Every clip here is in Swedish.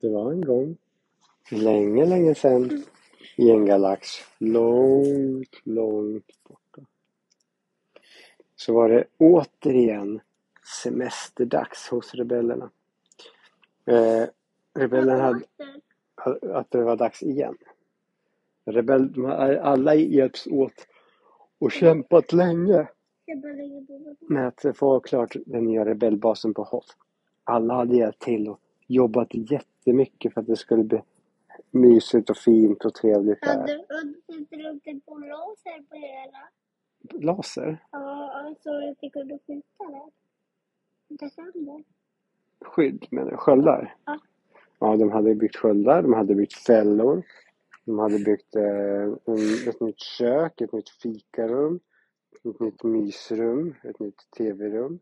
Det var en gång, länge, länge sedan, i en galax långt, långt borta. Så var det återigen semesterdags hos rebellerna. Eh, rebellerna hade, att det var dags igen. Rebell, de har alla hjälps åt och kämpat länge med att få klart den nya rebellbasen på Hoth. Alla hade hjälpt till och jobbat jättemycket för att det skulle bli mysigt och fint och trevligt där. Hade du på laser på hela? Laser? Ja, alltså att vi kunde skjuta där. Inte sönder. Skydd menar du? Sköldar? Ja. Ja, de hade byggt sköldar, de hade byggt fällor. De hade byggt eh, en, ett nytt kök, ett nytt fikarum, ett nytt mysrum, ett nytt tv-rum.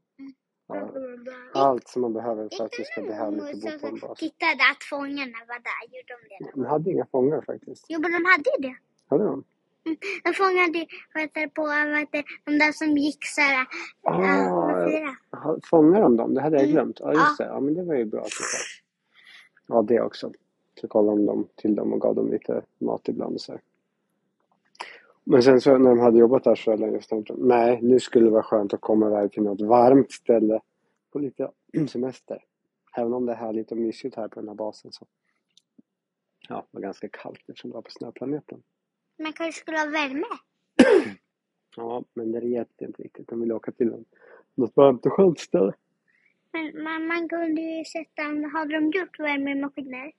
Allt som man behöver för att det ska bli härligt att bo på en bas. Tittade att fångarna var där, gjorde de det? De hade inga fångar faktiskt. Jo, men de hade ju det. Hade de? De fångade heter på heter, de där som gick så här. Ah, Fångar de dem? Det hade jag Mm. glömt. Ja, just det. Ja, men det var ju bra att du sa. Ja, det också. Så kollade de dem till dem och gav dem lite mat ibland och så här. Men sen så när de hade jobbat där så länge så tänkte de, nej, nu skulle det vara skönt att komma iväg till något varmt ställe på lite semester. Även om det är härligt och mysigt här på den här basen så. Ja, det var ganska kallt eftersom det var på snöplaneten. Man kanske skulle ha värme. Ja, men det räckte inte riktigt. De ville åka till en- något varmt och skönt ställe. Men man, man kunde ju sätta, hade de gjort värmemaskiner?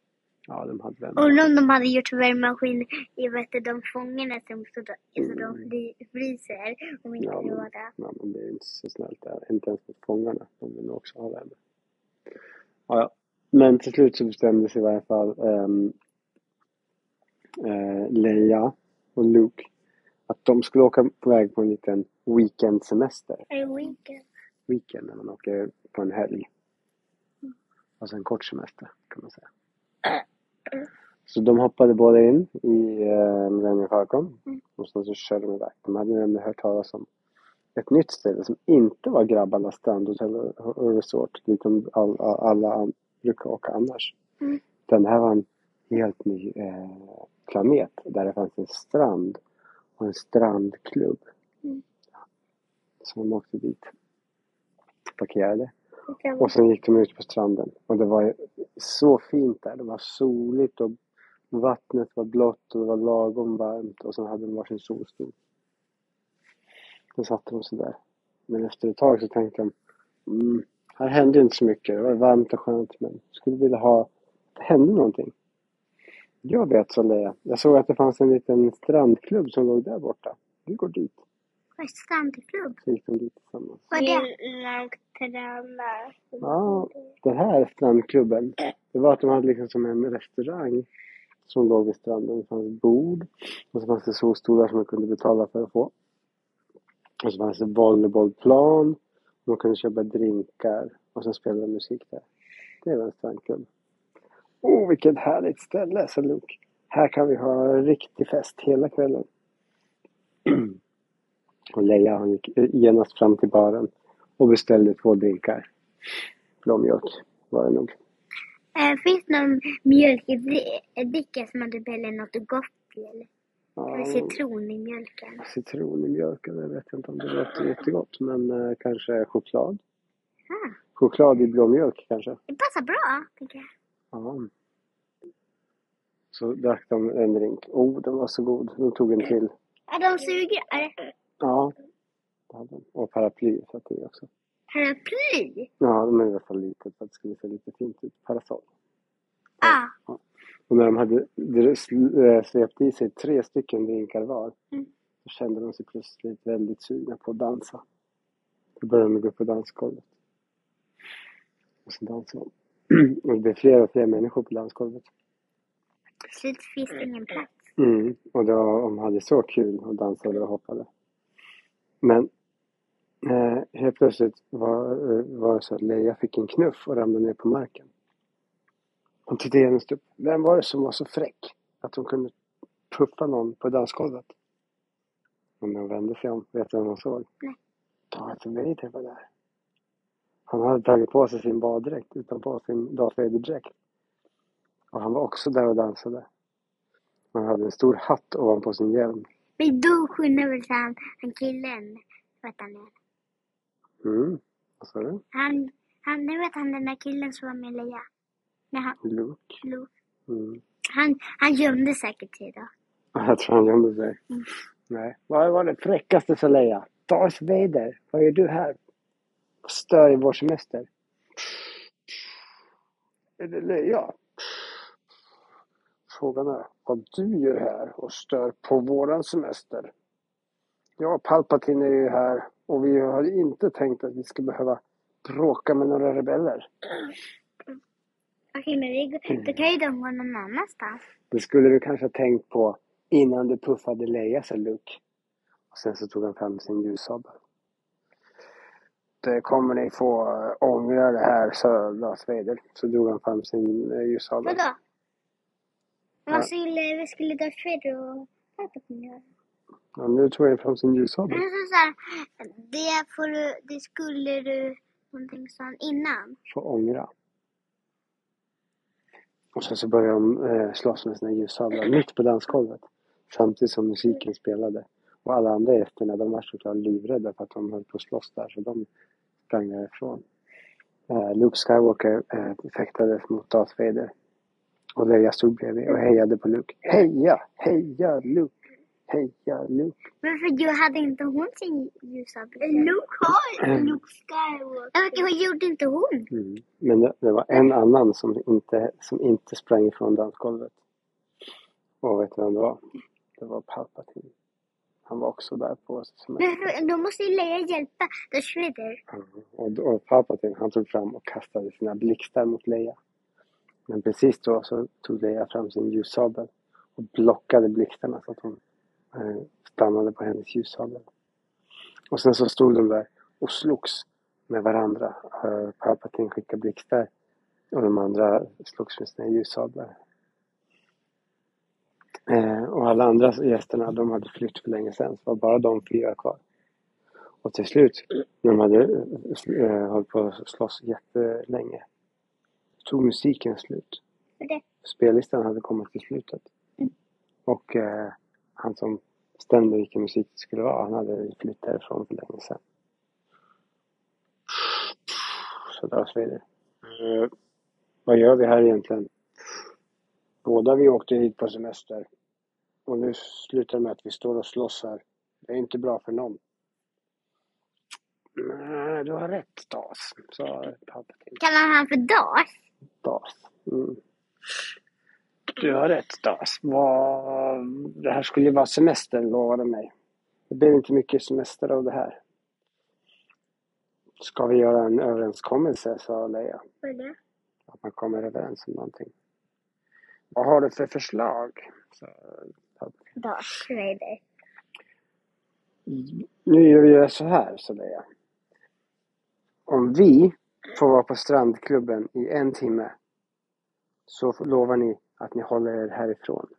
Ja, de hade väl. Undrar om de hade gjort värmemaskiner i vet du, de fångarna som så, då, så de fri- fryser om inte Ja, det men-. Ja, men det är inte så snällt där. Inte ens mot fångarna. De vill nog också ha värme. Ja, ja. Men till slut så bestämde sig i varje fall um, Leia och Luke att de skulle åka på väg på en liten weekendsemester. Det weekend? Weekend när man åker på en helg. Alltså en kort semester kan man säga. Så de hoppade båda in i eh, Millennium Falcon Mm. och sen så körde de iväg. De hade nämligen hört talas om ett nytt ställe som inte var grabbarnas strandhotell och resort dit de all, all, alla brukar åka annars. Mm. Utan det här var en helt ny eh, planet där det fanns en strand och en strandklubb. Mm. Så de åkte dit. Parkerade. Och sen gick de ut på stranden. Och det var så fint där. Det var soligt och vattnet var blått och det var lagom varmt. Och sen hade de varsin solstol. Sen satt de sig där. Men efter ett tag så tänkte de, mm, här hände inte så mycket. Det var varmt och skönt men skulle vilja ha, det hände någonting. Jag vet sa Lea. Jag såg att det fanns en liten strandklubb som låg där borta. Vi går dit. Vad är strandklubb? Så gick de dit tillsammans. Vad är det? Ja, den här strandklubben, det var att de hade liksom som en restaurang som låg vid stranden. Det fanns bord och så fanns det solstolar som man kunde betala för att få. Och så fanns det volleybollplan. Man kunde köpa drinkar och sen spelade de musik där. Det var en strandklubb. Åh, oh, vilket härligt ställe, sa Luke. Här kan vi ha riktig fest hela kvällen. och Leia hon gick genast fram till baren och beställde två drinkar. Blåmjölk var det nog. Eh, finns det någon mjölkdricka som man typ häller något gott i? Eller Ja, citron i mjölken? citron i mjölken, jag vet inte om det låter jättegott. Men eh, kanske choklad. Ah, Choklad i blåmjölk kanske. det passar bra, tycker jag. Ja. Så drack de en drink. Oh, den var så god. De tog en till. Är de sugrör? Ja. det hade de. Och paraply satt i också. Paraply? Ja, de är i alla fall litet för att det skulle se lite fint ut. Parasoll. Ah, Och när de hade eh, svept i sig tre stycken drinkar var. Mm. Så kände de sig plötsligt väldigt sugna på att dansa. Då började de gå upp på dansgolvet. Och så dansade de. Och det blev fler och fler människor på dansgolvet. till slut finns det ingen plats. Mm. Och då, de hade så kul och dansade och hoppade. Men eh, helt plötsligt var, eh, var det så att Leia fick en knuff och ramlade ner på marken. Hon tittade genast upp. Vem var det som var så fräck att hon kunde puffa någon på dansgolvet? Och när hon vände sig om, vet du vem hon såg? Nej. Darth Vader var där. Han hade tagit på sig sin baddräkt utanpå sin Darth Vader-dräkt. Och han var också där och dansade. Han hade en stor hatt ovanpå sin hjälm. Men då skyndade väl han, han killen, vet han är. Mm. Vad sa du? Han, han, nu vet han den där killen som var med Leia. Nej, han, Luke? Luke. Mm. han, han gömde säkert sig då. Jag tror han gömde sig. Mm. Nej. Vad var det fräckaste sa Leia? Darth Vader, vad gör du här? Stör i vår semester. Leia? Frågan är vad du gör här och stör på våran semester. Jag och Palpatine är ju här och vi har inte tänkt att vi ska behöva bråka med några rebeller. Okej, men vi, går- då kan ju de gå någon annanstans. Det skulle du kanske ha tänkt på innan du puffade Leia, sa Luke. Och sen så tog han fram sin ljussabel. Det kommer ni få äh, ångra det här, sa Darth Vader. Så drog han fram sin äh, ljussabel. Vadå? Ja. Vad skulle, vad skulle Darth Vader och Palpatine göra? Ja, nu tog han fram sin ljussabel. Men så, så här, det, får du, det skulle du någonting sånt innan. Få ångra. Och sen så började de eh, slåss med sina ljussablar mitt på dansgolvet. Samtidigt som musiken spelade. Och alla andra gästerna de var såklart livrädda för att de höll på att slåss där så de sprang därifrån. Eh, Luke Skywalker eh, fäktades mot Darth Vader. Och Leia stod bredvid och hejade på Luke. Heja! Heja Luke! Heja Luke! Men för ju hade inte hon sin ljussabel? Luke har Luke Skywalker. Vad gjorde inte hon? Mm. Men det, det var en annan som inte, som inte sprang ifrån dansgolvet. Och vet du vem det var? Det var Palpatine. Han var också där på semester. Men för, då måste ju Leia hjälpa Darth Vader. Mm. Och, och Palpatine han tog fram och kastade sina blixtar mot Leia. Men precis då så tog Leia fram sin ljussabel och blockade blixtarna så att hon eh, stannade på hennes ljussabel. Och sen så stod de där och slogs med varandra. Eh, Palpatine skickade blixtar och de andra slogs med sina ljussablar. Eh, och alla andra gästerna de hade flytt för länge sedan. Så det var bara de fyra kvar. Och till slut, när de hade eh, hållit på att slåss jättelänge, tog musiken slut. Det. Spellistan hade kommit till slutet. Och eh, han som bestämde vilken musik det skulle vara, han hade flytt därifrån för länge sedan. Så Darth Vader. Eh, vad gör vi här egentligen? Båda vi åkte hit på semester. Och nu slutar det med att vi står och slåss här. Det är inte bra för någon. Nej, du har rätt Das, sa Palpatine. Kallar han för Darth? Das. Mm. Du har rätt Das. Vad... Det här skulle ju vara semester, lovade mig. Det blir inte mycket semester av det här. Ska vi göra en överenskommelse, sa Leia. Vad är det? Att man kommer överens om någonting. Vad har du för förslag? Darth Vader. Nu gör vi det så här, sa Leia. Om vi får vara på strandklubben i en timme så lovar ni att ni håller er härifrån.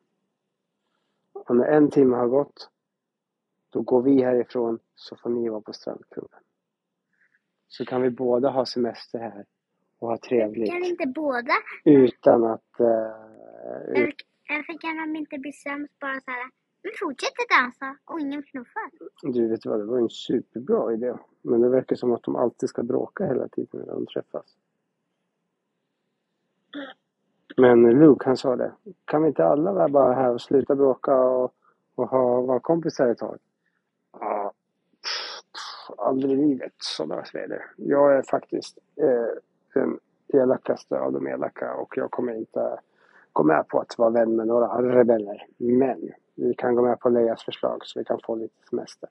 Och när en timme har gått då går vi härifrån så får ni vara på strandklubben. Så kan vi båda ha semester här och ha trevligt Kan inte båda? utan att... Eh, Eller, eller kan de inte bli sämst bara så här? Vi fortsätter dansa och ingen knuffar. Du vet vad, det var en superbra idé. Men det verkar som att de alltid ska bråka hela tiden när de träffas. Men Luke han sa det. Kan vi inte alla vara bara här och sluta bråka och, och ha, vara kompisar ett tag? Ja, aldrig i livet, sa Darth Vader. Jag är faktiskt eh, den elakaste av de elaka och jag kommer inte gå med på att vara vän med några rebeller. Men vi kan gå med på Leias förslag så vi kan få lite semester.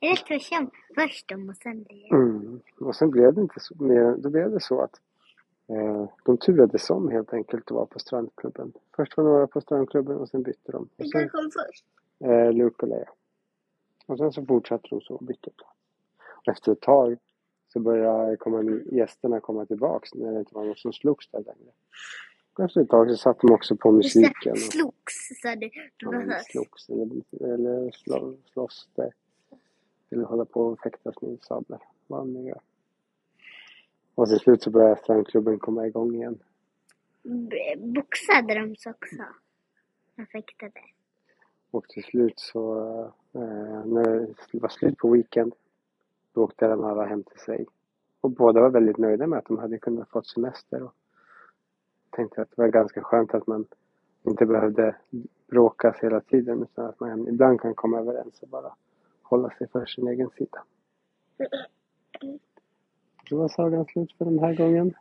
Eller tvärtom. Först de och sen Leia. Mm. Och sen blev det inte så mer, då blev det så att eh, de turades om helt enkelt att vara på strandklubben. Först var några på strandklubben och sen bytte de. Vilka kom först? eh, Luke och Leia. Och sen så fortsatte de så och bytte plats. Och efter ett tag så började komma, gästerna komma tillbaks när det inte var någon som slogs där längre. Efter ett tag så satte de också på musiken. Och, slogs, sa du. Så- slogs eller, eller slå, slåss där. Eller hålla på och fäktas med sablar. Vad man gör. Och till slut så började strandklubben komma igång igen. b- boxade de sig också. De fäktade. Och till slut så, eh, när det var slut på weekend, då åkte de alla hem till sig. Och båda var väldigt nöjda med att de hade kunnat få semester. Och tänkte att det var ganska skönt att man inte behövde bråkas hela tiden utan att man ibland kan komma överens och bara hålla sig för sin egen sida. Så var sagan slut för den här gången.